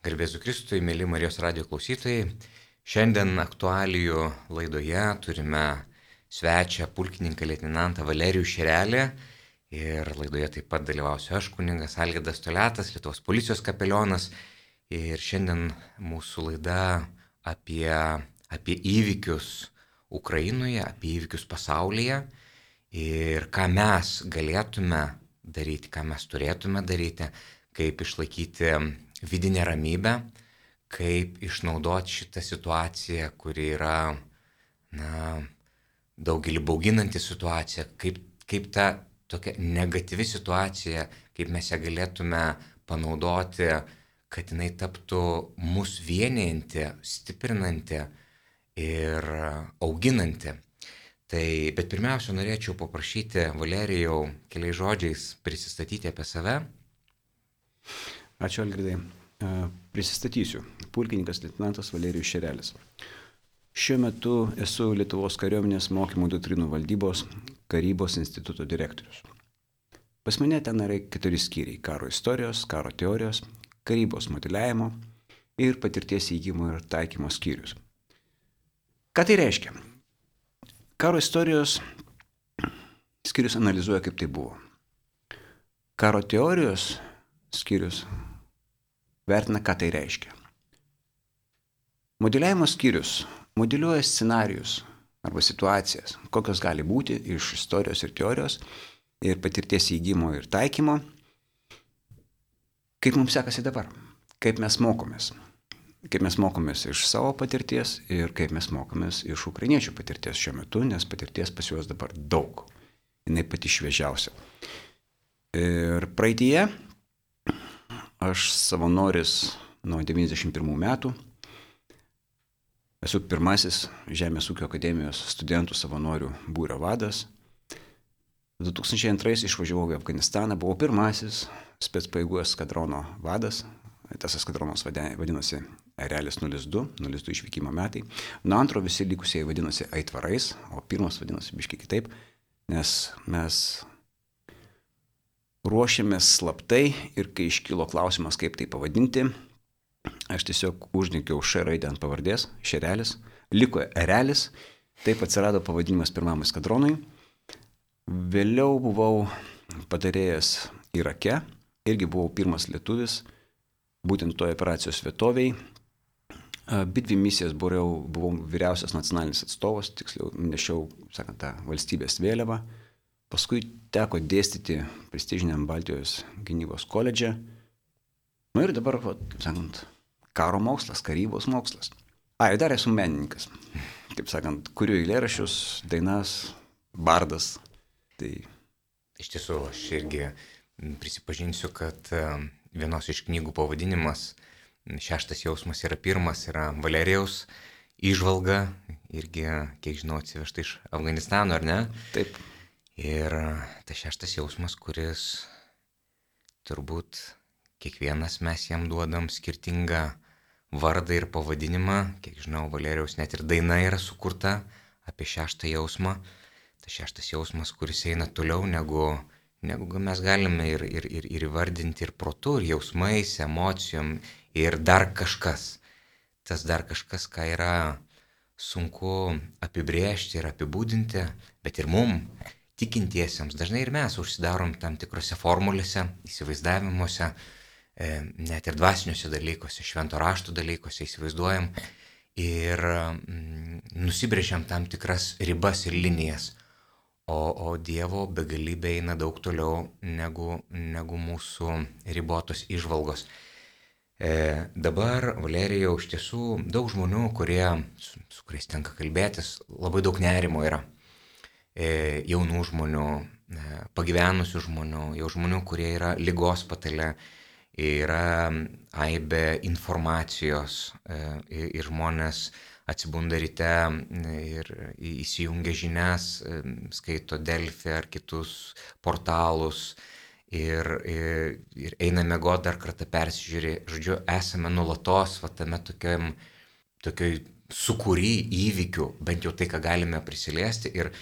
Garbėsiu Kristui, mėly Marijos radio klausytojai. Šiandien aktualijų laidoje turime svečią pulkininką lieutenantą Valerijų Šerelį. Ir laidoje taip pat dalyvausiu aš, kuningas Algėdas Toletas, Lietuvos policijos kapelionas. Ir šiandien mūsų laida apie, apie įvykius Ukrainoje, apie įvykius pasaulyje ir ką mes galėtume daryti, ką mes turėtume daryti, kaip išlaikyti vidinę ramybę, kaip išnaudoti šitą situaciją, kuri yra, na, daugelį bauginanti situacija, kaip, kaip ta tokia negatyvi situacija, kaip mes ją galėtume panaudoti, kad jinai taptų mus vienijanti, stiprinanti ir auginanti. Tai, bet pirmiausia, norėčiau paprašyti Valerijau keliais žodžiais prisistatyti apie save. Ačiū, Algridai. Prisistatysiu. Pulkininkas lieutenantas Valerijus Šerelis. Šiuo metu esu Lietuvos kariuomenės mokymų doktrinų valdybos karybos instituto direktorius. Pas mane ten yra keturi skyriai - karo istorijos, karo teorijos, karybos modeliavimo ir patirties įgymo ir taikymo skyrius. Ką tai reiškia? Karo istorijos skyrius analizuoja, kaip tai buvo. Karo teorijos skyrius vertina, ką tai reiškia. Modeliavimo skyrius modeliuoja scenarius arba situacijas, kokios gali būti iš istorijos ir teorijos ir patirties įgymo ir taikymo, kaip mums sekasi dabar, kaip mes mokomės. Kaip mes mokomės iš savo patirties ir kaip mes mokomės iš ukrainiečių patirties šiuo metu, nes patirties pas juos dabar daug. Jis pati šviežiausia. Ir praeitie Aš savanoris nuo 91 metų. Esu pirmasis Žemės ūkio akademijos studentų savanorių būrio vadas. 2002 išvažiavau į Afganistaną, buvau pirmasis spetspaėgų eskadrono vadas. Tas eskadronas vadinosi Realis 02, 02 išvykimo metai. Nuo antro visi likusieji vadinosi Aitvarais, o pirmas vadinosi biški kitaip, nes mes ruošėmės slaptai ir kai iškilo klausimas, kaip tai pavadinti, aš tiesiog uždengiau š raidę ant pavardės, šerelis, liko erelis, taip atsirado pavadinimas pirmam eskadronui. Vėliau buvau patarėjęs Irake, irgi buvau pirmas lietuvis, būtent toje operacijos vietoviai. Abi dvi misijas buvau, buvau vyriausias nacionalinis atstovas, tiksliau nešiau, sakant, tą valstybės vėliavą. Paskui teko dėstyti prestižiniam Baltijos gynybos koledže. Na nu ir dabar, va, kaip sakant, karo mokslas, karybos mokslas. A, ir dar esu menininkas. Kaip sakant, kuriu eilėrašius, dainas, bardas. Tai... Iš tiesų, aš irgi prisipažinsiu, kad vienos iš knygų pavadinimas Šeštas jausmas yra pirmas, yra Valerijaus išvalga, irgi, kiek žinau, atsivežta iš Afganistano, ar ne? Taip. Ir tas šeštas jausmas, kuris turbūt kiekvienas mes jam duodam skirtingą vardą ir pavadinimą. Kiek žinau, Valerijaus net ir daina yra sukurta apie šeštą jausmą. Tas šeštas jausmas, kuris eina toliau negu, negu mes galime ir, ir, ir, ir įvardinti ir protu, ir jausmais, emocijom, ir dar kažkas. Tas dar kažkas, ką yra sunku apibrėžti ir apibūdinti, bet ir mum tikintiesiems. Dažnai ir mes užsidarom tam tikrose formulėse, įsivaizdavimuose, e, net ir dvasiniuose dalykuose, švento rašto dalykuose įsivaizduojam ir mm, nusibrėžiam tam tikras ribas ir linijas. O, o Dievo begalybė eina daug toliau negu, negu mūsų ribotos išvalgos. E, dabar Valerijau iš tiesų daug žmonių, kurie, su, su kuriais tenka kalbėtis, labai daug nerimo yra. E, jaunų žmonių, e, pagyvenusių žmonių, jau žmonių, kurie yra lygos patale, yra aibė informacijos e, ir žmonės atsibunda ryte ir įsijungia žinias, skaito Delfį ar kitus portalus ir, ir, ir eina mėgo dar kartą persižiūrė. Žodžiu, esame nulatos va tame tokiam, tokioj sukūry įvykių, bent jau tai, ką galime prisiliesti. Ir,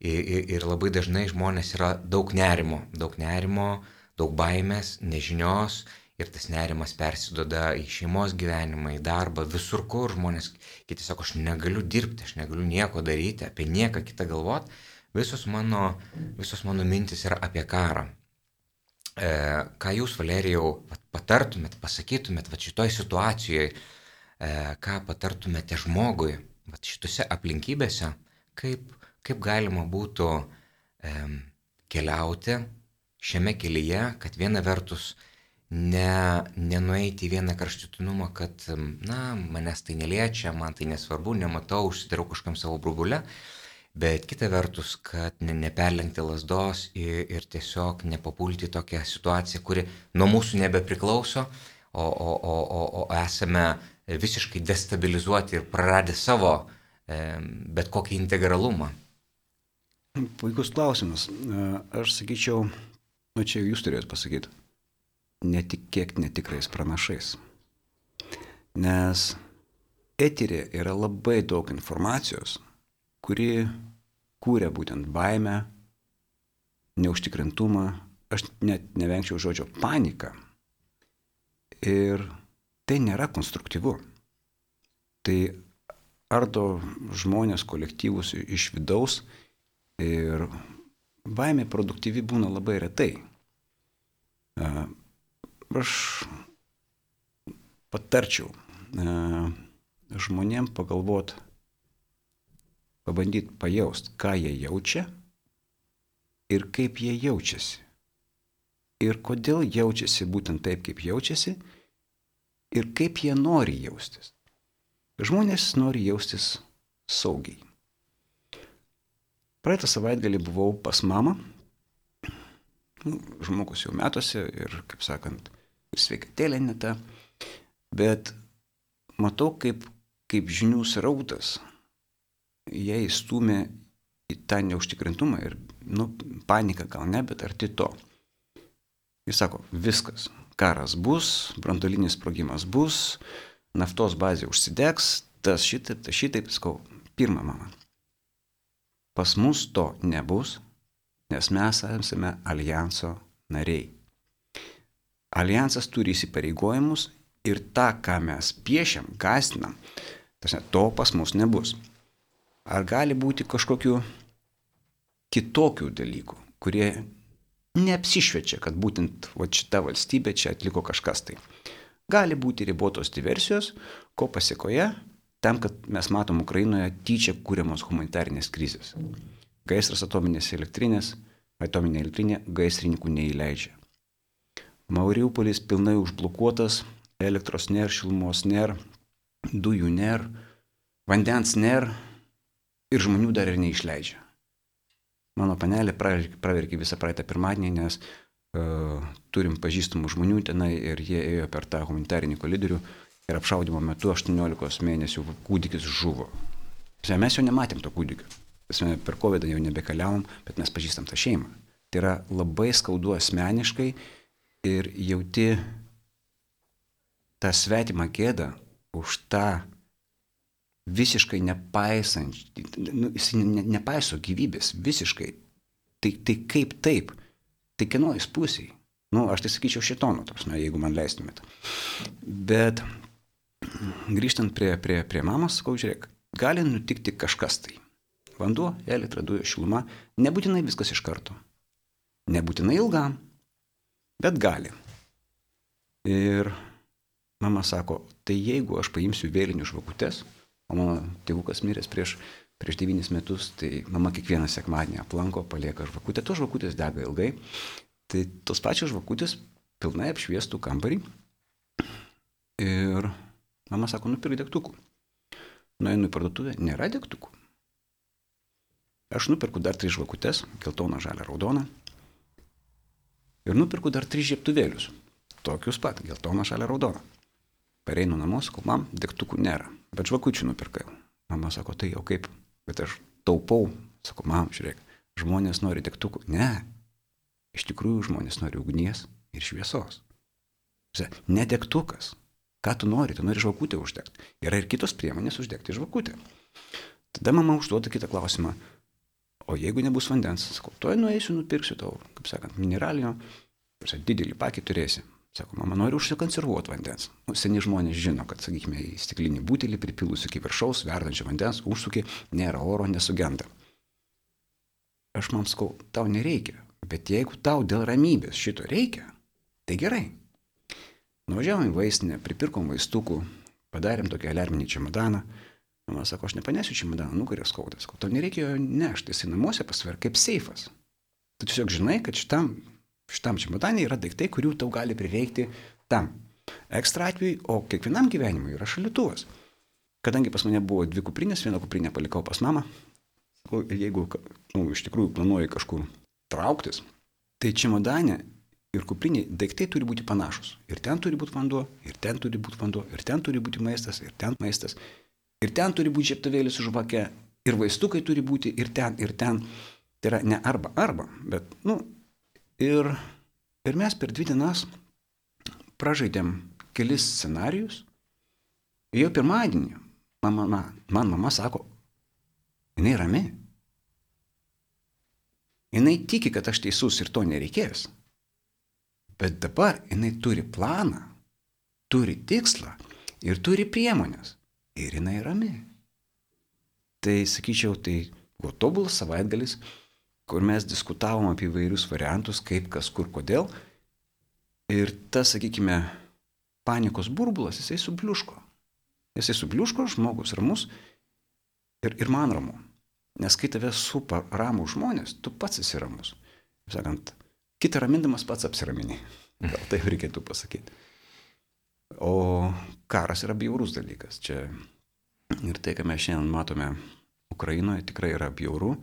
Ir, ir labai dažnai žmonės yra daug nerimo, daug nerimo, daug baimės, nežinios ir tas nerimas persidoda į šeimos gyvenimą, į darbą, visur kur žmonės, kiti sako, aš negaliu dirbti, aš negaliu nieko daryti, apie nieką kitą galvot, visos mano, visos mano mintis yra apie karą. E, ką jūs, Valerijau, patartumėt, pasakytumėt, va šitoj situacijoje, e, ką patartumėte žmogui, va šitose aplinkybėse, kaip, kaip galima būtų e, keliauti šiame kelyje, kad viena vertus ne, nenueiti į vieną kraštutinumą, kad, na, manęs tai neliečia, man tai nesvarbu, nematau, užsidarau kažkam savo brubulę, bet kita vertus, kad ne, neperlenkti lasdos ir, ir tiesiog nepapulti tokią situaciją, kuri nuo mūsų nebepriklauso, o, o, o, o, o esame visiškai destabilizuoti ir praradę savo e, bet kokį integralumą. Puikus klausimas. Aš sakyčiau, nu čia jūs turėjot pasakyti, netikėk netikrais pranašais. Nes eterė yra labai daug informacijos, kuri kūrė būtent baimę, neužtikrintumą, aš net nevengčiau žodžio panika. Ir tai nėra konstruktyvu. Tai ardo žmonės kolektyvus iš vidaus ir baimė produktyvi būna labai retai. Aš patarčiau žmonėm pagalvoti, pabandyti pajaust, ką jie jaučia ir kaip jie jaučiasi. Ir kodėl jaučiasi būtent taip, kaip jaučiasi ir kaip jie nori jaustis. Žmonės nori jaustis saugiai. Praeitą savaitgalį buvau pas mamą. Nu, žmogus jau metuose ir, kaip sakant, sveikatėlė neta. Bet matau, kaip, kaip žinių srautas jie įstumė į tą neužtikrintumą ir, nu, paniką gal ne, bet arti to. Jis sako, viskas, karas bus, brandolinis sprogimas bus, naftos bazė užsidegs, tas šitaip, tas šitaip, sakau, pirmą mama. Pas mus to nebus, nes mes esame alijanso nariai. Alijansas turi įsipareigojimus ir tą, ką mes piešiam, gastinam, to pas mus nebus. Ar gali būti kažkokių kitokių dalykų, kurie neapsišviečia, kad būtent va, šita valstybė čia atliko kažkas tai. Gali būti ribotos diversijos, ko pasiekoje, tam, kad mes matom Ukrainoje tyčia kūriamos humanitarinės krizės. Gaisras atominės elektrinės, atominė elektrinė gaisrininkų neįleidžia. Mauriupolis pilnai užblokuotas, elektros nėra, šilumos nėra, dujų nėra, vandens nėra, ir žmonių dar ir neišleidžia. Mano panelė praverkė visą praeitą pirmadienį, nes uh, turim pažįstamų žmonių tenai ir jie ėjo per tą humanitarinį kolidorių ir apšaudimo metu 18 mėnesių kūdikis žuvo. Mes jo nematėm to kūdikio. Per COVID jau nebekaliavom, bet mes pažįstam tą šeimą. Tai yra labai skaudu asmeniškai ir jauti tą svetimą gėdą už tą visiškai nepaisant, nu, jis ne, nepaiso gyvybės, visiškai. Tai, tai kaip taip? Tai kieno jis pusiai? Nu, aš tai sakyčiau šitono, na, jeigu man leistumėt. Bet grįžtant prie, prie, prie mamos, sakau, žiūrėk, gali nutikti kažkas tai. Vanduo, elektra, dujų, šiluma, nebūtinai viskas iš karto. Nebūtinai ilgam, bet gali. Ir mama sako, tai jeigu aš paimsiu vėlinių žvakutes, O mano tėvukas miręs prieš, prieš devynis metus, tai mama kiekvieną sekmadienį aplanko, palieka žvakutę. Tos žvakutės dega ilgai. Tai tos pačios žvakutės pilnai apšviestų kambarį. Ir mama sako, nupirk degtukų. Nueinu į parduotuvę, nėra degtukų. Aš nupirku dar tris žvakutes, geltoną, žalią, raudoną. Ir nupirku dar tris žieptuvėlius. Tokius pat, geltoną, žalią, raudoną. Pareinu namo, sakau, mam, degtukų nėra bet žvakučių nupirkai. Mama sako, tai jau kaip, bet aš taupau. Sako, mam, žiūrėk, žmonės nori degtukų. Ne, iš tikrųjų žmonės nori ugnies ir šviesos. Ne degtukas. Ką tu nori? Tu nori žvakutę uždegti. Yra ir kitos priemonės uždegti žvakutę. Tada mama užduoda kitą klausimą. O jeigu nebus vandens, sakau, tuoj nueisiu, nupirksiu tau, kaip sakant, mineralinio, didelį pakį turėsi. Sako, mama nori užsikonservuoti vandens. Nu, seni žmonės žino, kad, sakykime, į stiklinį butelį pripilus iki viršaus, verdančio vandens, užsuki, nėra oro, nesugenda. Aš man sakau, tau nereikia, bet jeigu tau dėl ramybės šito reikia, tai gerai. Nuvažiavom į vaistinę, pripirkom vaistukų, padarėm tokį alarminį čemodaną. Mama sako, aš nepanesiu čemodaną, nukarė skaudas. Tau nereikia jo nešti, jisai namuose pasver kaip seifas. Tu tiesiog žinai, kad šitam Šitam čemodane yra daiktai, kurių tau gali prireikti tam ekstra atveju, o kiekvienam gyvenimui yra šalituvas. Kadangi pas mane buvo dvi kuprinės, vieną kuprinę palikau pas mamą, jeigu nu, iš tikrųjų planuoji kažkur trauktis, tai čemodane ir kuprinė daiktai turi būti panašus. Ir ten turi būti vanduo, ir ten turi būti vanduo, ir ten turi būti maistas, ir ten maistas, ir ten turi būti žieptavėlis už vakę, ir vaistukai turi būti ir ten, ir ten. Tai yra ne arba arba, bet, nu, Ir, ir mes per dvi dienas pražaidėm kelis scenarius. Jau pirmadienį man mama, man mama sako, jinai rami. Jinai tiki, kad aš teisus ir to nereikės. Bet dabar jinai turi planą, turi tikslą ir turi priemonės. Ir jinai rami. Tai sakyčiau, tai buvo tobulas savaitgalis, kur mes diskutavom apie įvairius variantus, kaip, kas, kur, kodėl. Ir tas, sakykime, panikos burbulas, jisai subliuško. Jisai subliuško, žmogus ramus ir, ir man ramu. Nes kai tave supa ramų žmonės, tu pats esi ramus. Sakant, kitą ramindamas pats apsiramini. Gal taip reikėtų pasakyti. O karas yra bjaurus dalykas. Čia ir tai, ką mes šiandien matome Ukrainoje, tikrai yra bjauru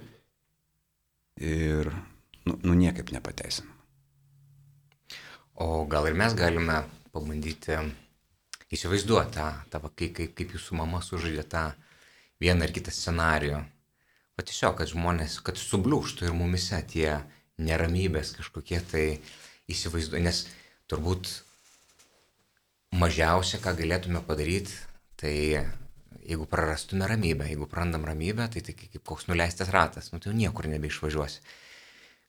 ir nu, nu niekaip nepateisinama. O gal ir mes galime pabandyti įsivaizduoti tą, tą kaip, kaip, kaip jūsų mama sužaidė tą vieną ar kitą scenarijų. O tiesiog, kad žmonės, kad subliūštų ir mumise tie neramybės kažkokie tai įsivaizduoja, nes turbūt mažiausia, ką galėtume padaryti, tai jeigu prarastume ramybę, jeigu prarandam ramybę, tai tai kaip koks nuleistas ratas, nu tai jau niekur nebeišvažiuosi.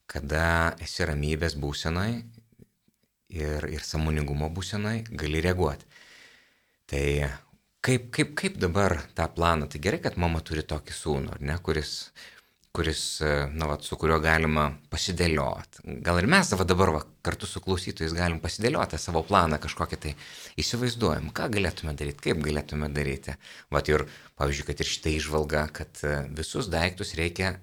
Kada esi ramybės būsenoj ir, ir samoningumo būsenoj, gali reaguoti. Tai kaip, kaip, kaip dabar tą planą, tai gerai, kad mama turi tokį sūnų, ar ne, kuris kuris, e, na, va, su kuriuo galima pasidėlioti. Gal ir mes va, dabar va, kartu su klausytojais galim pasidėlioti savo planą kažkokį tai įsivaizduojam, ką galėtume daryti, kaip galėtume daryti. Vat ir, pavyzdžiui, kad ir šitą išvalgą, kad e, visus daiktus reikia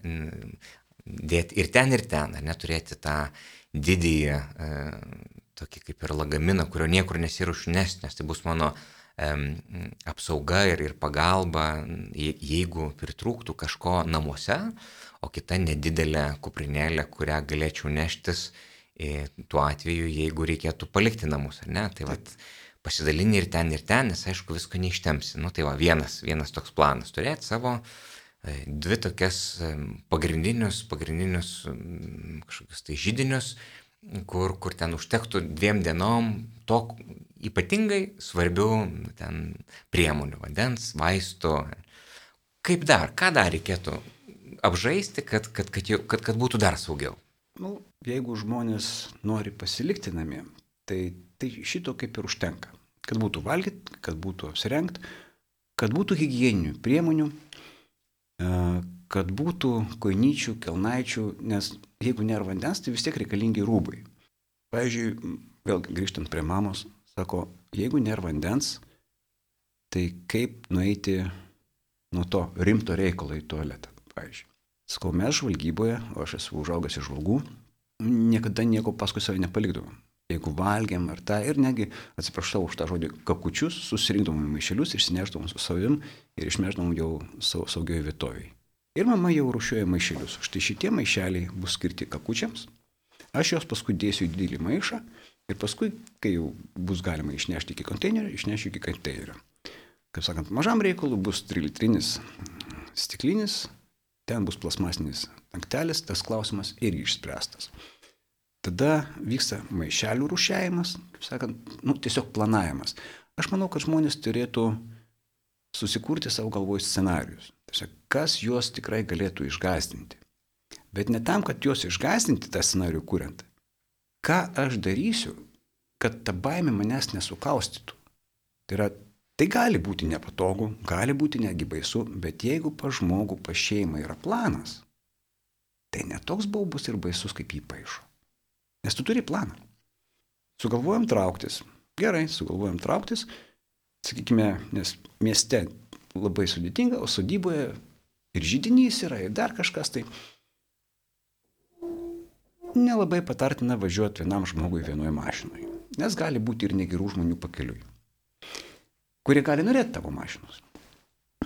dėti ir ten, ir ten, ar neturėti tą didįjį, e, tokį kaip ir lagaminą, kurio niekur nesirušnės, nes tai bus mano apsauga ir, ir pagalba, jeigu pritrūktų kažko namuose, o kita nedidelė kuprinėlė, kurią galėčiau neštis tuo atveju, jeigu reikėtų palikti namus, ar ne? Tai vat, pasidalinį ir ten, ir ten, nes aišku, visko neištemsi. Nu, tai va, vienas, vienas toks planas - turėti savo e, dvi tokias pagrindinius, pagrindinius kažkokius tai žydinius, kur, kur ten užtektų dviem dienom to ypatingai svarbių ten priemonių - vandens, vaistų. Kaip dar, ką dar reikėtų apžaisti, kad, kad, kad, kad, kad būtų dar saugiau? Nu, jeigu žmonės nori pasilikti namie, tai, tai šito kaip ir užtenka. Kad būtų valgyti, kad būtų apsirengti, kad būtų hygieninių priemonių, e, kad būtų koinyčių, kelnaičių, nes jeigu nėra vandens, tai vis tiek reikalingi rūbai. Pavyzdžiui, vėl grįžtant prie mamos, sako, jeigu nėra vandens, tai kaip nueiti nuo to rimto reikalo į tualetą, pavyzdžiui. Sakau, mes žvalgyboje, o aš esu užaugęs iš žvalgų, niekada nieko paskui save nepalikdavom. Jeigu valgiam ar tą, ir negi, atsiprašau už tą žodį, kakučius, susirinkdavom maišelius, išsinešdavom su savim ir išmeždavom jau saugioje vietoviai. Ir mama jau rušiuoja maišelius. Štai šitie maišeliai bus skirti kakučiams. Aš juos paskui dėsiu į didelį maišą ir paskui, kai jau bus galima išnešti iki konteinerio, išnešiu iki konteinerio. Kaip sakant, mažam reikalui bus 3 litrinis stiklinis ten bus plasmasinis tanktelis, tas klausimas irgi išspręstas. Tada vyksta maišelių rušiavimas, kaip sakant, nu, tiesiog planavimas. Aš manau, kad žmonės turėtų susikurti savo galvoj scenarius. Tiesiog, kas juos tikrai galėtų išgazdinti. Bet ne tam, kad juos išgazdinti tą scenarių kuriant. Ką aš darysiu, kad ta baimė manęs nesukaustytų. Tai yra, tai gali būti nepatogu, gali būti netgi baisu, bet jeigu pa žmogų, pa šeimą yra planas, tai netoks baubus ir baisus, kaip jį paaišo. Nes tu turi planą. Sugalvojom trauktis. Gerai, sugalvojom trauktis. Sakykime, nes mieste labai sudėtinga, o sodyboje ir žydinys yra, ir dar kažkas tai. Nelabai patartina važiuoti vienam žmogui vienoje mašinoje, nes gali būti ir negerų žmonių pakeliui, kurie gali norėti tavo mašinos.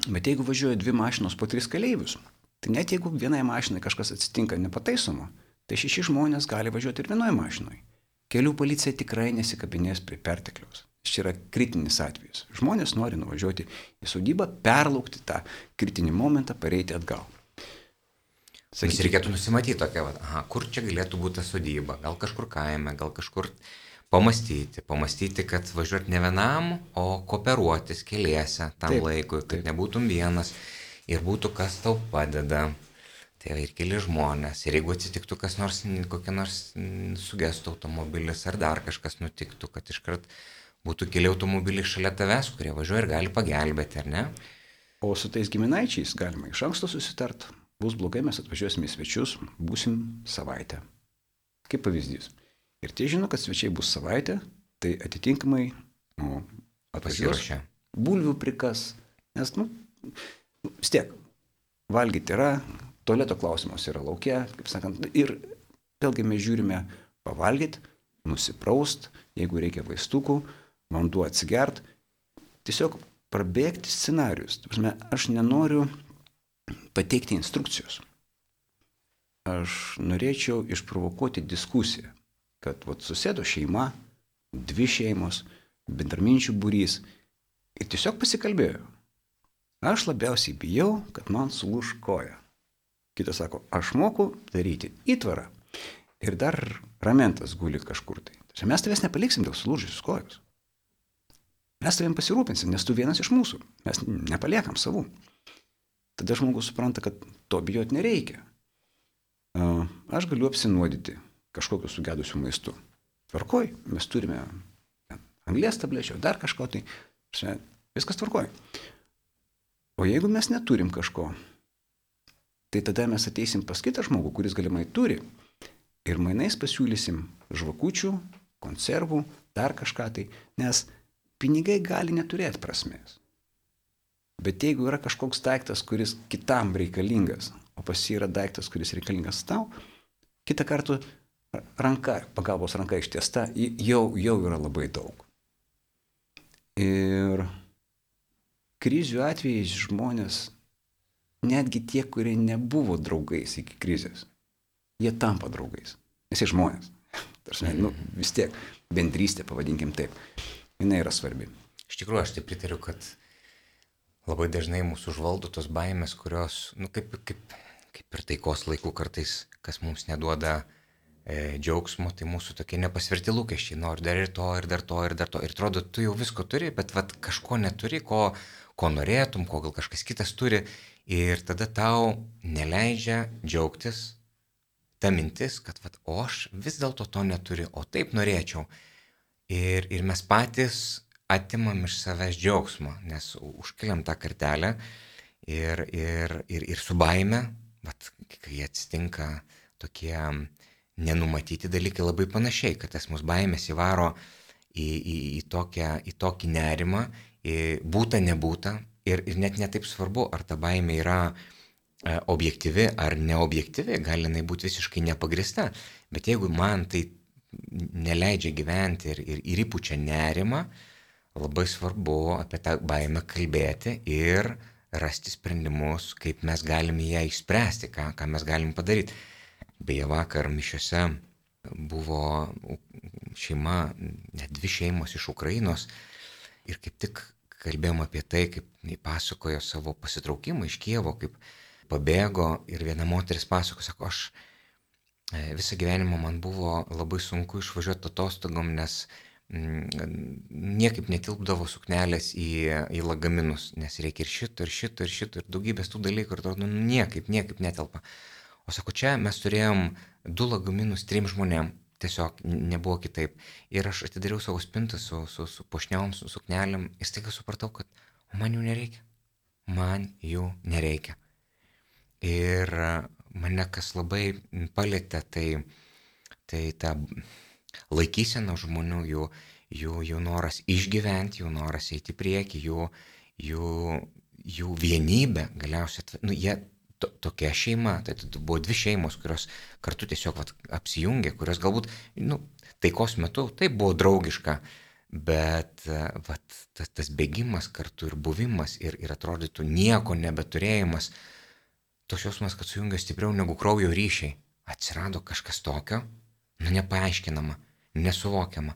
Bet jeigu važiuoja dvi mašinos po tris keleivius, tai net jeigu vienai mašinai kažkas atsitinka nepataisoma, tai šeši žmonės gali važiuoti ir vienoje mašinoje. Kelių policija tikrai nesikabinės prie pertekliaus. Čia yra kritinis atvejis. Žmonės nori nuvažiuoti į sodybą, perlaukti tą kritinį momentą, pareiti atgal. Sakyti, reikėtų nusimatyti tokią, va, aha, kur čia galėtų būti ta sodyba, gal kažkur kaime, gal kažkur pamastyti, pamastyti, kad važiuoti ne vienam, o kooperuotis keliese tam taip, laikui, kad taip. nebūtum vienas ir būtų kas tau padeda. Tai ir keli žmonės. Ir jeigu atsitiktų kas nors, kokia nors sugestų automobilis ar dar kažkas nutiktų, kad iškart būtų keli automobiliai šalia tavęs, kurie važiuoja ir gali pagelbėti, ar ne? O su tais giminaičiais galima iš anksto susitart. Bus blogai, mes atvažiuosime į svečius, būsim savaitę. Kaip pavyzdys. Ir tie žino, kad svečiai bus savaitę, tai atitinkamai nu, atvažiuos. Bulvių prikas. Nes, nu, vis tiek, valgyti yra, tualeto klausimas yra laukia, kaip sakant, ir vėlgi mes žiūrime pavalgyti, nusipraust, jeigu reikia vaistukų, vanduo atsigert, tiesiog prabėgti scenarius. Aš nenoriu pateikti instrukcijos. Aš norėčiau išprovokuoti diskusiją, kad vat, susėdo šeima, dvi šeimos, bendraminčių būrys ir tiesiog pasikalbėjo. Aš labiausiai bijau, kad man sulūž koja. Kitas sako, aš moku daryti įtvarą. Ir dar ramentas guli kažkur tai. Tai mes tavęs nepaliksim dėl sulūžusios kojos. Mes tavim pasirūpinsim, nes tu vienas iš mūsų. Mes nepaliekam savų. Tada žmogus supranta, kad to bijoti nereikia. Aš galiu apsinuodyti kažkokiu sugedusiu maistu. Tvarkoj, mes turime anglės tablečių, dar kažko tai. Viskas tvarkoj. O jeigu mes neturim kažko, tai tada mes ateisim pas kitą žmogų, kuris galimai turi ir mainais pasiūlysim žvakučių, konservų, dar kažką tai, nes pinigai gali neturėti prasmės. Bet jeigu yra kažkoks daiktas, kuris kitam reikalingas, o pas jį yra daiktas, kuris reikalingas tau, kitą kartą ranka, pagalbos ranka ištiesta, jau, jau yra labai daug. Ir krizių atvejais žmonės netgi tie, kurie nebuvo draugais iki krizės, jie tampa draugais. Nes jie žmonės. Tarsi, nu, vis tiek bendrystė, pavadinkim taip, jinai yra svarbi. Iš tikrųjų, aš tai pritariu, kad labai dažnai mūsų užvaldo tos baimės, kurios, nu, kaip, kaip, kaip ir taikos laikų kartais, kas mums neduoda e, džiaugsmo, tai mūsų tokie nepasverti lūkesčiai. Noriu dar ir to, ir dar to, ir dar to. Ir atrodo, tu jau visko turi, bet vat, kažko neturi, ko, ko norėtum, ko gal kažkas kitas turi. Ir tada tau neleidžia džiaugtis ta mintis, kad, vat, o aš vis dėlto to neturiu, o taip norėčiau. Ir, ir mes patys atimam iš savęs džiaugsmo, nes užkeliam tą kartelę ir, ir, ir, ir su baime, vat, kai atsitinka tokie nenumatyti dalykai labai panašiai, kad tas mūsų baimės įvaro į, į, į, tokią, į tokį nerimą, į būtą nebūtą, Ir, ir net netaip svarbu, ar ta baimė yra e, objektyvi ar neobjektyvi, gali jinai būti visiškai nepagrista. Bet jeigu man tai neleidžia gyventi ir, ir, ir įpučia nerimą, labai svarbu apie tą baimę kalbėti ir rasti sprendimus, kaip mes galime ją išspręsti, ką, ką mes galim padaryti. Beje, vakar mišiuose buvo šeima, net dvi šeimos iš Ukrainos ir kaip tik kalbėjom apie tai, kaip jis pasakojo savo pasitraukimą iš Kievo, kaip pabėgo ir viena moteris pasako, sako, aš e, visą gyvenimą man buvo labai sunku išvažiuoti atostogom, nes mm, niekaip netilpdavo suknelės į, į lagaminus, nes reikia ir šito, ir šito, ir šito, ir daugybės tų dalykų, ir atrodo, nu, niekaip, niekaip netelpa. O sako, čia mes turėjom du lagaminus trim žmonėm. tiesiog nebuvo kitaip. Ir aš atidariau savo spintą su, su, su pošniom, su suknelėm ir staiga supratau, kad man jų nereikia. Man jų nereikia. Ir mane kas labai palėtė, tai, tai ta laikysena žmonių, jų, jų, jų noras išgyventi, jų noras eiti prieki, jų, jų, jų vienybė, galiausiai, nu, jie to, tokia šeima, tai, buvo dvi šeimos, kurios kartu tiesiog vat, apsijungė, kurios galbūt, nu, taikos metu tai buvo draugiška, bet vat, tas, tas bėgimas kartu ir buvimas ir, ir atrodytų nieko nebeturėjimas, toks jausmas, kad sujungia stipriau negu kraujo ryšiai. Atsirado kažkas tokio, nu nepaaiškinama, nesuvokiama.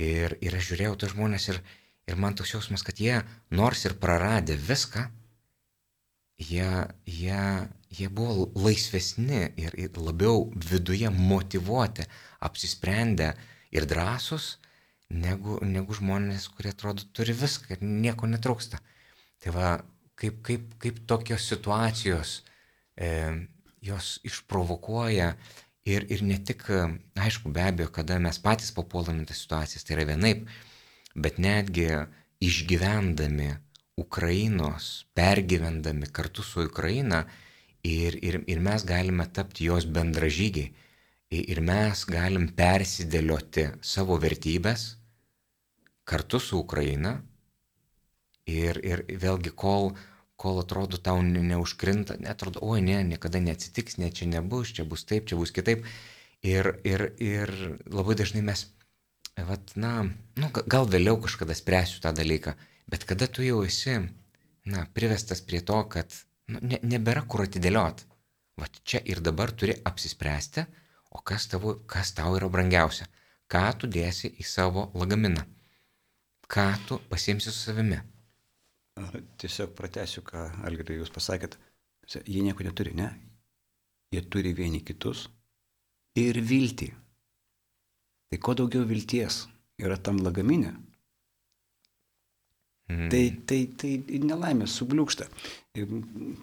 Ir, ir aš žiūrėjau tos žmonės ir, ir man toks jausmas, kad jie nors ir praradė viską, jie, jie, jie buvo laisvesni ir, ir labiau viduje motivuoti, apsisprendę ir drąsus, negu, negu žmonės, kurie atrodo turi viską ir nieko netrūksta. Tai va, kaip, kaip, kaip tokios situacijos e, jos išprovokuoja ir, ir ne tik, aišku, be abejo, kada mes patys papuolame tas situacijas, tai yra vienaip, bet netgi išgyvendami Ukrainos, pergyvendami kartu su Ukraina ir, ir, ir mes galime tapti jos bendražygiai. Ir mes galim persidėlioti savo vertybės kartu su Ukraina. Ir, ir vėlgi, kol, kol atrodo tau neužkrinta, netrodo, oi ne, niekada neatsitiks, ne čia nebus, čia bus taip, čia bus kitaip. Ir, ir, ir labai dažnai mes, vat, na, nu, gal vėliau kažkada spręsiu tą dalyką, Bet kada tu jau esi, na, privestas prie to, kad nu, ne, nebėra kur atidėliot. Va čia ir dabar turi apsispręsti, o kas, tavo, kas tau yra brangiausia. Ką tu dėsi į savo lagaminą. Ką tu pasiimsi su savimi. Tiesiog pratęsiu, ką Algirdai jūs pasakėt. Jie nieko neturi, ne? Jie turi vieni kitus ir viltį. Tai kuo daugiau vilties yra tam lagaminė, Mm. Tai, tai, tai nelaimė subliūkšta.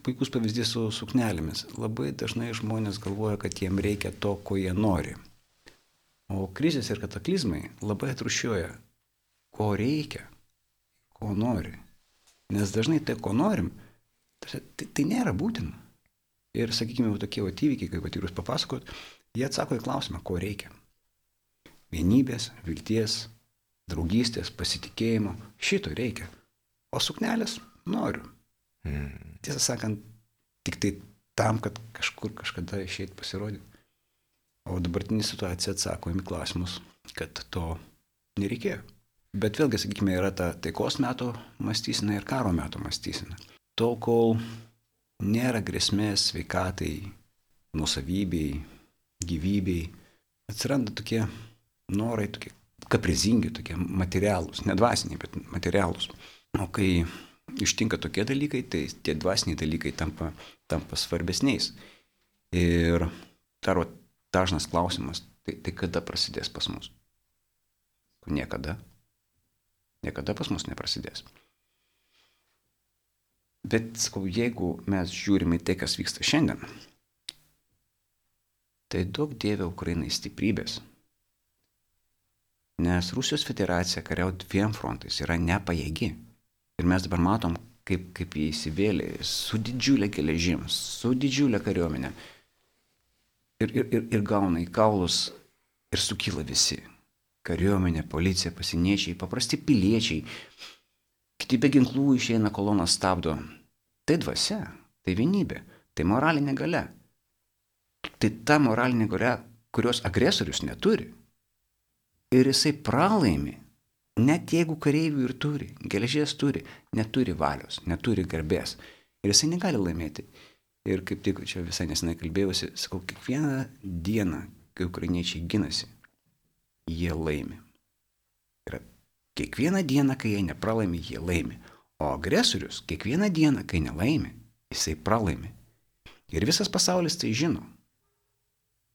Puikus pavyzdys su suknelėmis. Labai dažnai žmonės galvoja, kad jiem reikia to, ko jie nori. O krizės ir kataklizmai labai atrušioja, ko reikia, ko nori. Nes dažnai tai, ko norim, tai, tai nėra būtina. Ir, sakykime, tokie įvykiai, kaip jūs papasakot, jie atsako į klausimą, ko reikia. Vienybės, vilties, draugystės, pasitikėjimo, šito reikia. O suknelės noriu. Mm. Tiesą sakant, tik tai tam, kad kažkur kažkada išėjti pasirodyti. O dabartinė situacija atsako į klausimus, kad to nereikėjo. Bet vėlgi, sakykime, yra ta taikos metų mąstysena ir karo metų mąstysena. Tol, kol nėra grėsmės sveikatai, nusavybei, gyvybei, atsiranda tokie norai, tokie kaprizingi, tokie materialūs, ne dvasiniai, bet materialūs. O kai ištinka tokie dalykai, tai tie dvasiniai dalykai tampa, tampa svarbesniais. Ir dar dažnas klausimas, tai, tai kada prasidės pas mus? Niekada. Niekada pas mus neprasidės. Bet, sakau, jeigu mes žiūrime į tai, kas vyksta šiandien, tai daug dėvė Ukrainai stiprybės, Nes Rusijos federacija kariauti dviem frontais yra nepajėgi. Ir mes dabar matom, kaip, kaip jie įsivėlė su didžiulė geležim, su didžiulė kariuomenė. Ir, ir, ir, ir gauna į kaulus ir sukyla visi. Kariuomenė, policija, pasieniečiai, paprasti piliečiai. Kiti be ginklų išeina koloną stabdo. Tai dvasia, tai vienybė, tai moralinė gale. Tai ta moralinė gale, kurios agresorius neturi ir jisai pralaimi. Net jeigu kareivių ir turi, geležies turi, neturi valios, neturi garbės. Ir jisai negali laimėti. Ir kaip tik čia visai nesenai kalbėjausi, sakau, kiekvieną dieną, kai ukrainiečiai ginasi, jie laimi. Ir kiekvieną dieną, kai jie nepralaimi, jie laimi. O agresorius kiekvieną dieną, kai nelaimi, jisai pralaimi. Ir visas pasaulis tai žino.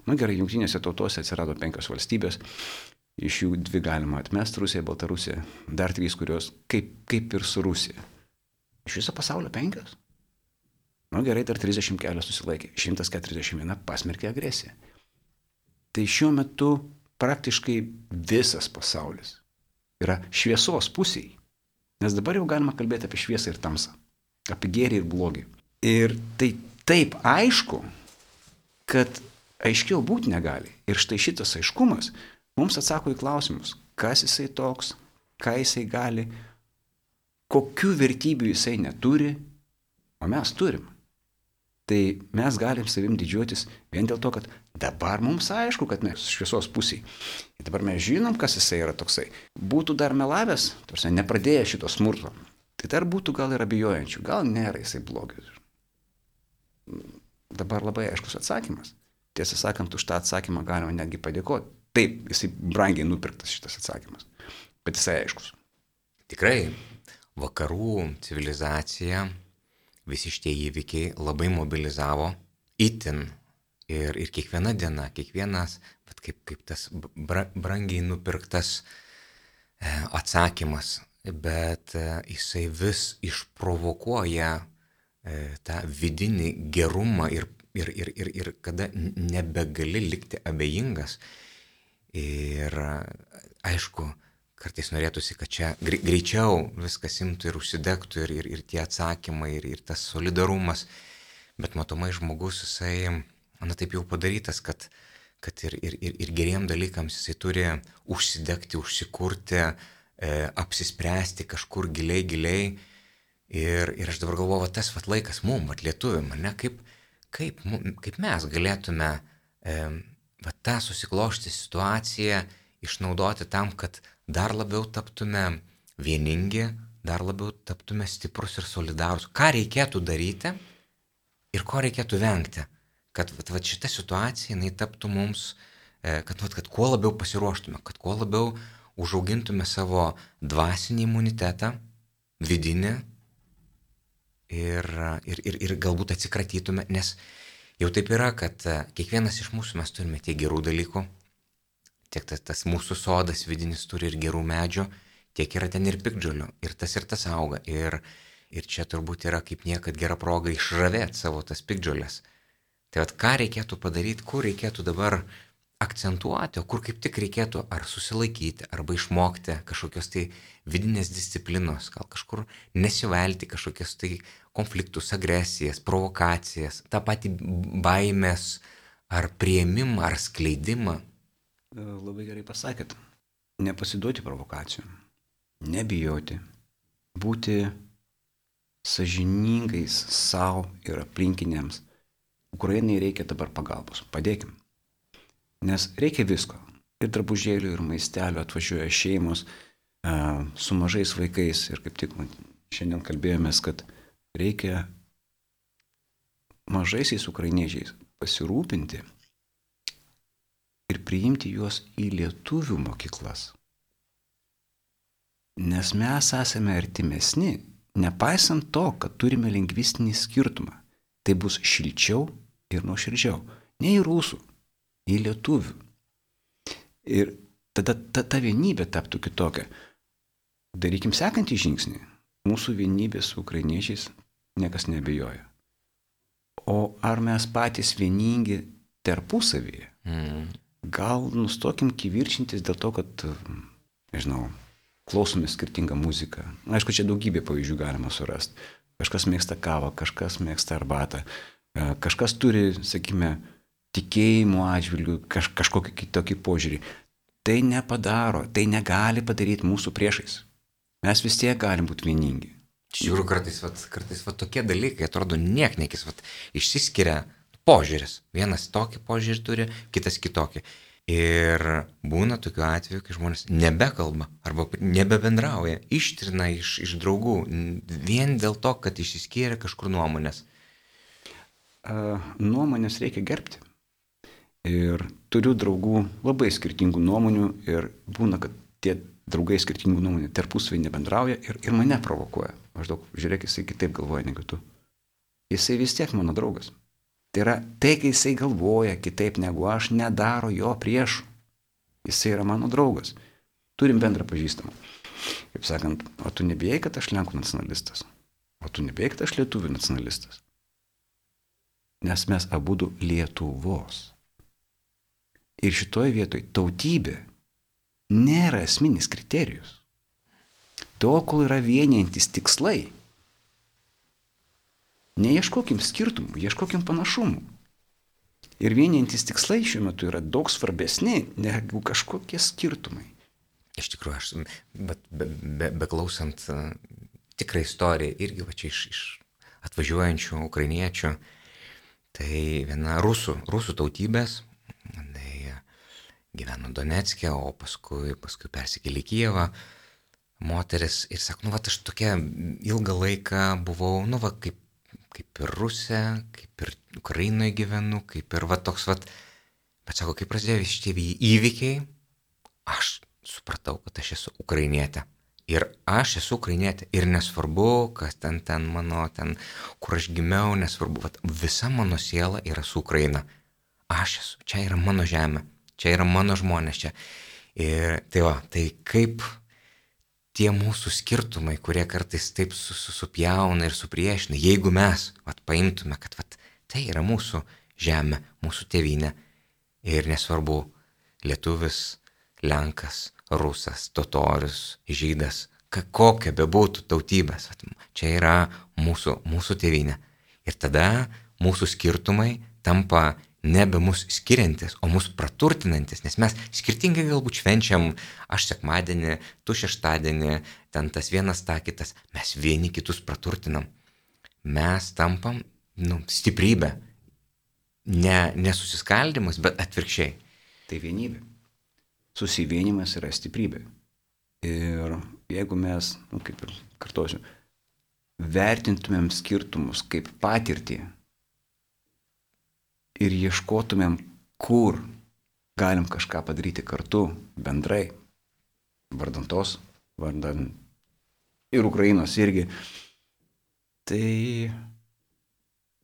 Na nu, gerai, jungtinėse tautose atsirado penkios valstybės, Iš jų dvi galima atmesti - Rusija, Baltarusija, dar trys, kurios kaip, kaip ir su Rusija. Iš viso pasaulio penkios. Na nu, gerai, dar 30 kelios susilaikė, 141 pasmerkė agresiją. Tai šiuo metu praktiškai visas pasaulis yra šviesos pusiai. Nes dabar jau galima kalbėti apie šviesą ir tamsą, apie gėrį ir blogį. Ir tai taip aišku, kad aiškiau būti negali. Ir štai šitas aiškumas mums atsako į klausimus, kas jisai toks, ką jisai gali, kokių vertybių jisai neturi, o mes turim. Tai mes galim savim didžiuotis vien dėl to, kad dabar mums aišku, kad mes šviesos pusiai. Ir dabar mes žinom, kas jisai yra toksai. Būtų dar melavęs, tarsi nepradėję šito smurto, tai dar būtų gal ir abejojančių, gal nėra jisai blogis. Dabar labai aiškus atsakymas. Tiesą sakant, už tą atsakymą galima netgi padėkoti. Taip, jisai brangiai nupirktas šitas atsakymas, bet jisai aiškus. Tikrai, vakarų civilizacija visi šitie įvykiai labai mobilizavo itin. Ir, ir kiekviena diena, kiekvienas, bet kaip, kaip tas bra, brangiai nupirktas e, atsakymas, bet e, jisai vis išprovokuoja e, tą vidinį gerumą ir, ir, ir, ir, ir kada nebegali likti abejingas. Ir aišku, kartais norėtųsi, kad čia greičiau viskas imtų ir užsidegtų ir, ir, ir tie atsakymai, ir, ir tas solidarumas. Bet matomai žmogus, jisai, na taip jau padarytas, kad, kad ir, ir, ir, ir geriem dalykams jisai turi užsidegti, užsikurti, e, apsispręsti kažkur giliai, giliai. Ir, ir aš dabar galvoju, tas vat laikas mum, vat lietuviam, ne, kaip, kaip, kaip mes galėtume e, vat tą susiklošti situaciją išnaudoti tam, kad dar labiau taptume vieningi, dar labiau taptume stiprus ir solidarus. Ką reikėtų daryti ir ko reikėtų vengti, kad vat šita situacija jinai taptų mums, e, kad, vat, kad kuo labiau pasiruoštume, kad kuo labiau užaugintume savo dvasinį imunitetą, vidinį ir, ir, ir, ir galbūt atsikratytume, nes jau taip yra, kad e, kiekvienas iš mūsų mes turime tiek gerų dalykų, tiek tas, tas mūsų sodas vidinis turi ir gerų medžių, tiek yra ten ir pikdžiolių. Ir tas ir tas auga. Ir, ir čia turbūt yra kaip niekad gera proga išravėti savo tas pikdžiolės. Tai vad ką reikėtų padaryti, kur reikėtų dabar akcentuoti, o kur kaip tik reikėtų ar susilaikyti, arba išmokti kažkokios tai vidinės disciplinos, gal kažkur nesivelti kažkokias tai konfliktus, agresijas, provokacijas, tą patį baimės ar prieimimą, ar skleidimą. E, labai gerai pasakėt. Nepasiduoti provokacijom, nebijoti, būti sažiningais savo ir aplinkiniams. Ukrainai reikia dabar pagalbos, padėkim. Nes reikia visko. Ir drabužėlių, ir maistelio atvažiuoja šeimos e, su mažais vaikais. Ir kaip tik šiandien kalbėjomės, kad reikia mažaisiais ukrainiečiais pasirūpinti ir priimti juos į lietuvių mokyklas. Nes mes esame artimesni, nepaisant to, kad turime lingvistinį skirtumą. Tai bus šilčiau ir nuoširdžiau. Ne į rusų, į lietuvių. Ir tada ta, ta vienybė taptų kitokia. Darykim sekantį žingsnį. Mūsų vienybė su ukrainiečiais niekas nebejoja. O ar mes patys vieningi tarpusavyje? Mm gal nustokim kivirčintis dėl to, kad, nežinau, klausome skirtingą muziką. Aišku, čia daugybė pavyzdžių galima surasti. Kažkas mėgsta kavą, kažkas mėgsta arbatą, kažkas turi, sakime, tikėjimo atžvilgių kaž, kažkokį kitokį požiūrį. Tai nepadaro, tai negali padaryti mūsų priešais. Mes vis tiek galim būti vieningi. Žiūriu, kartais, vat, kartais vat, tokie dalykai atrodo nieknekis, vat, išsiskiria požiūris. Vienas tokį požiūrį turi, kitas kitokį. Ir būna tokiu atveju, kai žmonės nebekalba arba nebebendrauja, ištrina iš, iš draugų vien dėl to, kad išsiskyrė kažkur nuomonės. Uh, nuomonės reikia gerbti. Ir turiu draugų labai skirtingų nuomonių ir būna, kad tie draugai skirtingų nuomonių tarpusavį nebendrauja ir, ir mane provokuoja. Maždaug, žiūrėk, jisai kitaip galvoja negu tu. Jisai vis tiek mano draugas. Tai yra tai, kai jisai galvoja kitaip negu aš, nedaro jo priešų. Jisai yra mano draugas. Turim bendrą pažįstamą. Kaip sakant, o tu nebijai, kad aš lenkų nacionalistas. O tu nebijai, kad aš lietuvių nacionalistas. Nes mes abu Lietuvos. Ir šitoje vietoje tautybė nėra esminis kriterijus. Tol, kol yra vienijantis tikslai, neieškokim skirtumų, ieškokim panašumų. Ir vienijantis tikslai šiuo metu yra daug svarbesni negu kažkokie skirtumai. Iš tikrųjų, aš, bet be, be, beklausant uh, tikrą istoriją, irgi va čia iš, iš atvažiuojančių ukrainiečių, tai viena rusų, rusų tautybės, tai gyveno Donetskė, o paskui, paskui persikėlė į Kijevą, moteris ir sako, nu va, aš tokia ilgą laiką buvau, nu va, kaip, kaip ir Rusė, kaip ir Ukrainoje gyvenu, kaip ir va toks va, bet sako, kai prasidėjo šitie įvykiai, aš supratau, kad aš esu ukrainietė. Ir aš esu ukrainietė. Ir nesvarbu, kas ten, ten mano, ten, kur aš gimiau, nesvarbu, bet visa mano siela yra su Ukraina. Aš esu, čia yra mano žemė, čia yra mano žmonės čia. Ir tai va, tai kaip tie mūsų skirtumai, kurie kartais taip susupjauna ir supriešina, jeigu mes vat, paimtume, kad vat, tai yra mūsų žemė, mūsų tėvynė. Ir nesvarbu, lietuvis, lenkas, rusas, totorius, žydas, kokia bebūtų tautybės, čia yra mūsų, mūsų tėvynė. Ir tada mūsų skirtumai tampa nebe mus skiriantis, o mus praturtinantis, nes mes skirtingai galbūt švenčiam, aš sekmadienį, tu šeštadienį, ten tas vienas, ta kitas, mes vieni kitus praturtinam. Mes tampam, nu, stiprybė. Ne, nesusiskaldimas, bet atvirkščiai. Tai vienybė susivienimas yra stiprybė. Ir jeigu mes, nu, kaip ir kartuosiu, vertintumėm skirtumus kaip patirtį ir ieškotumėm, kur galim kažką padaryti kartu, bendrai, vardant tos, vardant ir Ukrainos irgi, tai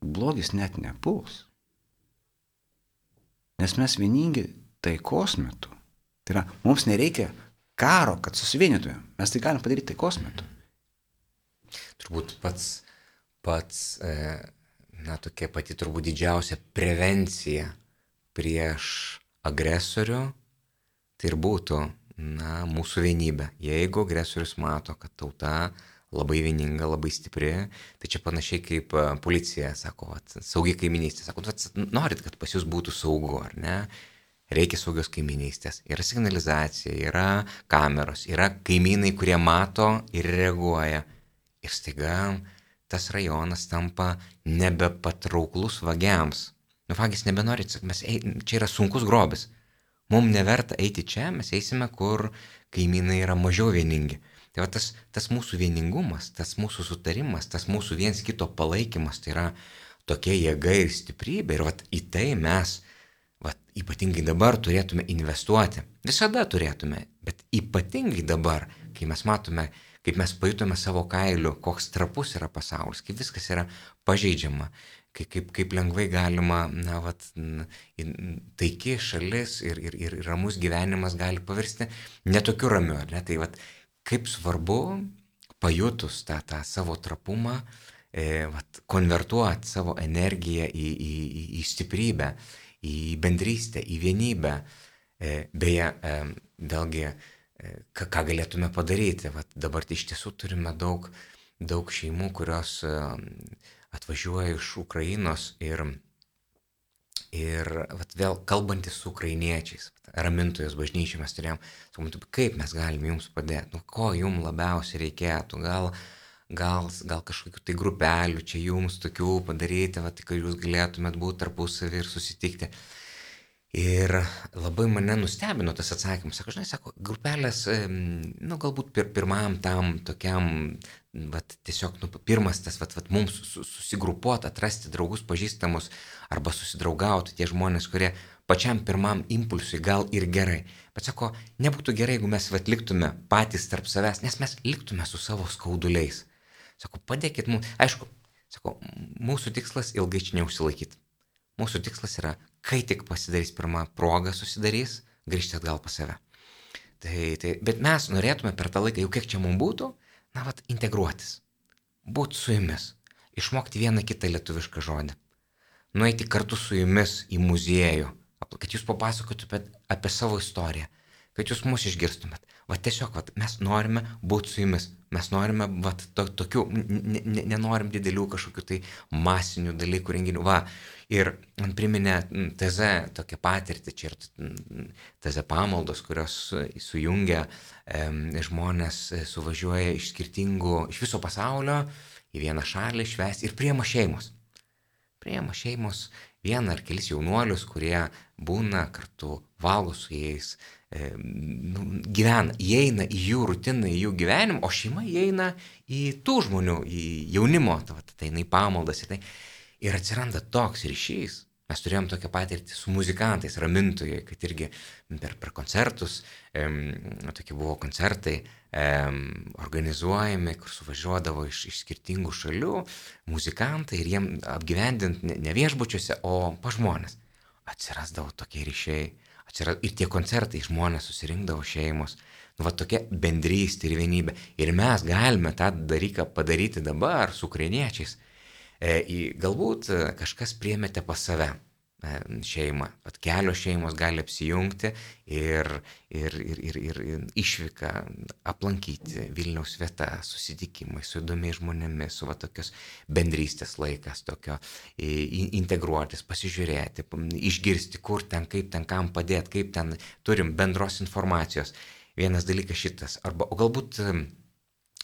blogis net nepuls. Nes mes vieningi taikos metu Tai yra, mums nereikia karo, kad susivienytumėm. Mes tai galim padaryti taikos metu. Turbūt pats, pats, e, na, tokia pati turbūt didžiausia prevencija prieš agresorių, tai ir būtų, na, mūsų vienybė. Jeigu agresorius mato, kad tauta labai vieninga, labai stipri, tai čia panašiai kaip e, policija sako, at, saugi kaiminystė, sako, at, norit, kad pas jūs būtų saugu, ar ne? reikia saugios kaiminystės. Yra signalizacija, yra kameros, yra kaimynai, kurie mato ir reaguoja. Ir staiga tas rajonas tampa nebepatrauklus vagiams. Nu, vagis nebenori, mes, čia yra sunkus grobis. Mums neverta eiti čia, mes eisime, kur kaimynai yra mažiau vieningi. Tai va tas, tas mūsų vieningumas, tas mūsų sutarimas, tas mūsų viens kito palaikymas, tai yra tokia jėga ir stiprybė. Ir va į tai mes vat, ypatingai dabar turėtume investuoti. Visada turėtume, bet ypatingai dabar, kai mes matome, kaip mes pajutome savo kailiu, koks trapus yra pasaulis, kaip viskas yra pažeidžiama, kaip, kaip, kaip lengvai galima, na, vat, taiki šalis ir, ir, ir ramus gyvenimas gali pavirsti netokiu ramiu, ne? Tai vat, kaip svarbu pajutus tą, tą savo trapumą, e, vat, konvertuoti savo energiją į, į, į, į stiprybę į bendrystę, į vienybę. E, beje, e, vėlgi, ką, galėtume padaryti. Vat dabar iš tiesų turime daug, daug šeimų, kurios atvažiuoja iš Ukrainos ir, ir vat, vėl kalbantis su ukrainiečiais, ramintojos bažnyčiai mes turėjom, sakom, kaip mes galime jums padėti, nu ko jums labiausiai reikėtų, gal gal, gal kažkokių tai grupelių čia jums tokių padaryti, va, kad jūs galėtumėt būti tarpusavį ir susitikti. Ir labai mane nustebino tas atsakymas. Sako, žinai, sako, grupelės, nu, galbūt pir, pirmam tam tokiam, vat, tiesiog, nu, pirmas tas, vat, vat, mums susigrupuoti, atrasti draugus pažįstamus arba susidraugauti tie žmonės, kurie pačiam pirmam impulsui gal ir gerai. Bet sako, nebūtų gerai, jeigu mes atliktume patys tarp savęs, nes mes liktume su savo skauduliais. Sako, padėkit mums. Aišku, sako, mūsų tikslas ilgai čia neužsilaikyti. Mūsų tikslas yra, kai tik pasidarys pirmą progą susidarys, grįžti atgal pas save. Tai, tai, bet mes norėtume per tą laiką, jau kiek čia mums būtų, na, vat, integruotis. Būti su jumis. Išmokti vieną kitą lietuvišką žodį. Nueiti kartu su jumis į muziejų. kad jūs papasakotumėt apie savo istoriją, kad jūs mus išgirstumėt. Va tiesiog, va, mes norime būti su jumis, mes norime, va, to, tokių, nenorim didelių kažkokių tai masinių dalykų renginių. Va, ir man priminė teze tokią patirtį, čia ir teze pamaldos, kurios sujungia e, žmonės, suvažiuoja iš skirtingų, iš viso pasaulio į vieną šalį švęsti ir priema šeimos. Priema šeimos vieną ar kelis jaunuolius, kurie būna kartu, valgo su jais, e, gyvena, įeina į jų rutiną, į jų gyvenimą, o šeima įeina į tų žmonių, į jaunimo, tai, tai eina į pamaldas. Tai, ir atsiranda toks ryšys, Mes turėjom tokią patirtį su muzikantais, ramintojai, kad irgi per, per koncertus, e, tokie buvo koncertai e, organizuojami, kur suvažiuodavo iš, iš skirtingų šalių muzikantai ir jiem apgyvendint ne, ne viešbučiuose, o pa žmonės. Atsirasdavo tokie ryšiai, atsiras, ir tie koncertai žmonės susirinkdavo šeimos. Nu, va tokia bendrystė ir vienybė. Ir mes galime tą dalyką padaryti dabar su ukrainiečiais E, galbūt e, kažkas priemėte pas save e, šeimą, at kelios šeimos gali apsijungti ir, ir, ir, ir, ir išvyka aplankyti Vilniaus vietą, susitikimai su įdomiais žmonėmis, su va tokios bendrystės laikas, tokio integruotis, pasižiūrėti, išgirsti, kur ten, kaip ten, kam padėti, kaip ten turim bendros informacijos. Vienas dalykas šitas, arba, o galbūt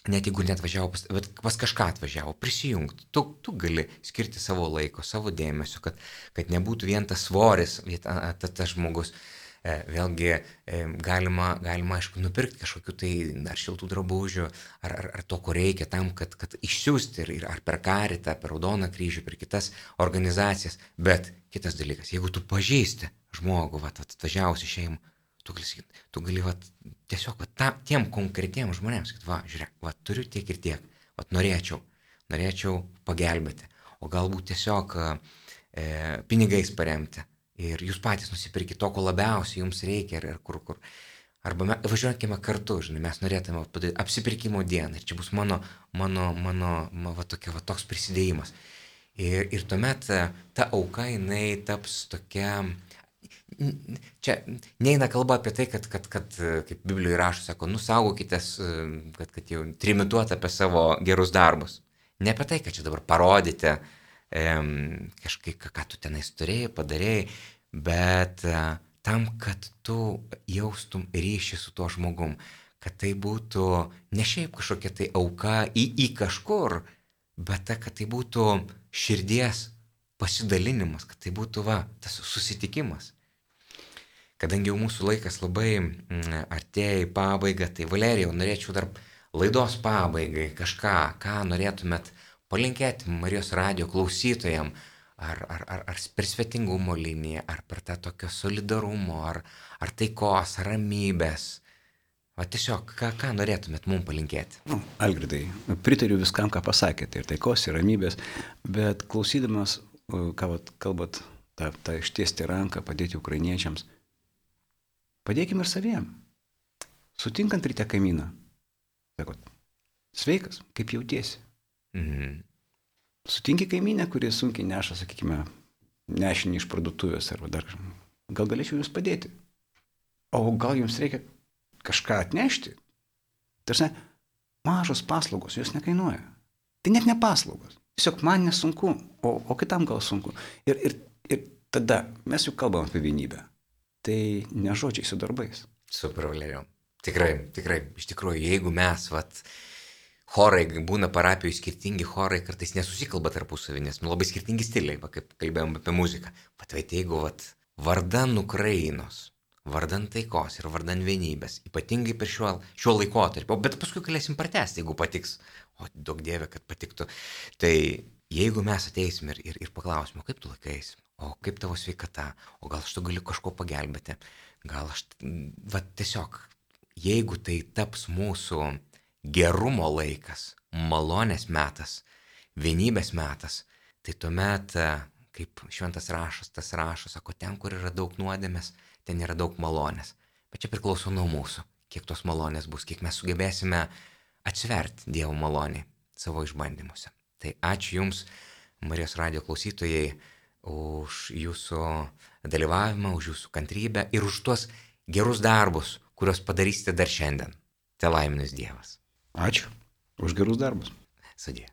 net jeigu net važiavo pas, bet pas kažką atvažiavo, prisijungti, tu, tu gali skirti savo laiko, savo dėmesio, kad, kad nebūtų vien tas svoris, tas ta žmogus. E, vėlgi e, galima, galima, aišku, nupirkti kažkokiu tai ar šiltų drabužių, ar, ar, ar to, ko reikia tam, kad, kad išsiųsti, ir, ir, ar per karitą, per raudoną kryžių, per kitas organizacijas. Bet kitas dalykas, jeigu tu pažįsti žmogų, va, atvažiavusi šeimą, tu gali sakyti, tu gali va, tiesiog va, ta, tiem konkretiems žmonėms sakyti, va, žiūrėk, va, turiu tiek ir tiek, va, norėčiau, norėčiau pagelbėti, o galbūt tiesiog e, pinigais paremti ir jūs patys nusipirkite to, ko labiausiai jums reikia ir, ir kur, kur. Arba me, važiuokime kartu, žinai, mes norėtume padaryti apsipirkimo dieną ir čia bus mano, mano, mano, mano va, tokia, va, toks prisidėjimas. Ir, ir tuomet e, ta auka, jinai taps tokia, Čia neina kalba apie tai, kad, kad, kad kaip Biblijoje rašo, sako, nusaugokitės, kad, kad jau trimituot apie savo gerus darbus. Ne apie tai, kad čia dabar parodyti e, kažkaip, ką tu tenais turėjai, padarėjai, bet e, tam, kad tu jaustum ryšį su tuo žmogum, kad tai būtų ne šiaip kažkokia tai auka į, į kažkur, bet ta, kad tai būtų širdies pasidalinimas, kad tai būtų va, tas susitikimas. Kadangi jau mūsų laikas labai mm, artėja į pabaigą, tai Valerijau, norėčiau dar laidos pabaigai kažką, ką norėtumėt palinkėti Marijos radio klausytojam, ar, ar, ar, ar per svetingumo liniją, ar per tą tokio solidarumo, ar, ar taikos, ar ramybės. O tiesiog, ką, ką norėtumėt mums palinkėti? Nu, Algridai, pritariu viskam, ką pasakėte, ir taikos, ir ramybės, bet klausydamas, ką vat, kalbat, tą, tą ištiesti ranką, padėti ukrainiečiams, Padėkime ir saviem. Sutinkant ryte kaimyną. Sakot, sveikas, kaip jautiesi. Mhm. Sutinki kaimynę, kuris sunkiai neša, sakykime, nešinį iš parduotuvės arba dar kažką. Gal galėčiau jums padėti. O gal jums reikia kažką atnešti. Tarsi, mažos paslaugos, jos nekainuoja. Tai net ne paslaugos. Tiesiog man nesunku, o, o kitam gal sunku. Ir, ir, ir tada mes juk kalbam apie vienybę tai ne žodžiai su darbais. Super, Valerijau. Tikrai, tikrai, iš tikrųjų, jeigu mes, vat, chorai, būna parapijoje skirtingi chorai, kartais nesusikalba tarpusavį, nes nu, labai skirtingi stiliai, va, kaip kalbėjom apie muziką. Vat, jeigu vat, vardan Ukrainos, vardan taikos ir vardan vienybės, ypatingai per šiuo, šiuo laikotarpiu, bet paskui galėsim pratesti, jeigu patiks, o daug dievė, kad patiktų. Tai jeigu mes ateisim ir, ir, ir paklausim, kaip tu laikais, o kaip tavo sveikata, o gal aš tu galiu kažko pagelbėti, gal aš, va tiesiog, jeigu tai taps mūsų gerumo laikas, malonės metas, vienybės metas, tai tuomet, kaip šventas rašas, tas rašas, sako, ten, kur yra daug nuodėmės, ten yra daug malonės. Bet čia priklauso nuo mūsų, kiek tos malonės bus, kiek mes sugebėsime atsverti Dievo malonį savo išbandymuose. Tai ačiū Jums, Marijos radio klausytojai, už jūsų dalyvavimą, už jūsų kantrybę ir už tuos gerus darbus, kuriuos padarysite dar šiandien. Te laiminus Dievas. Ačiū už gerus darbus. Sudė.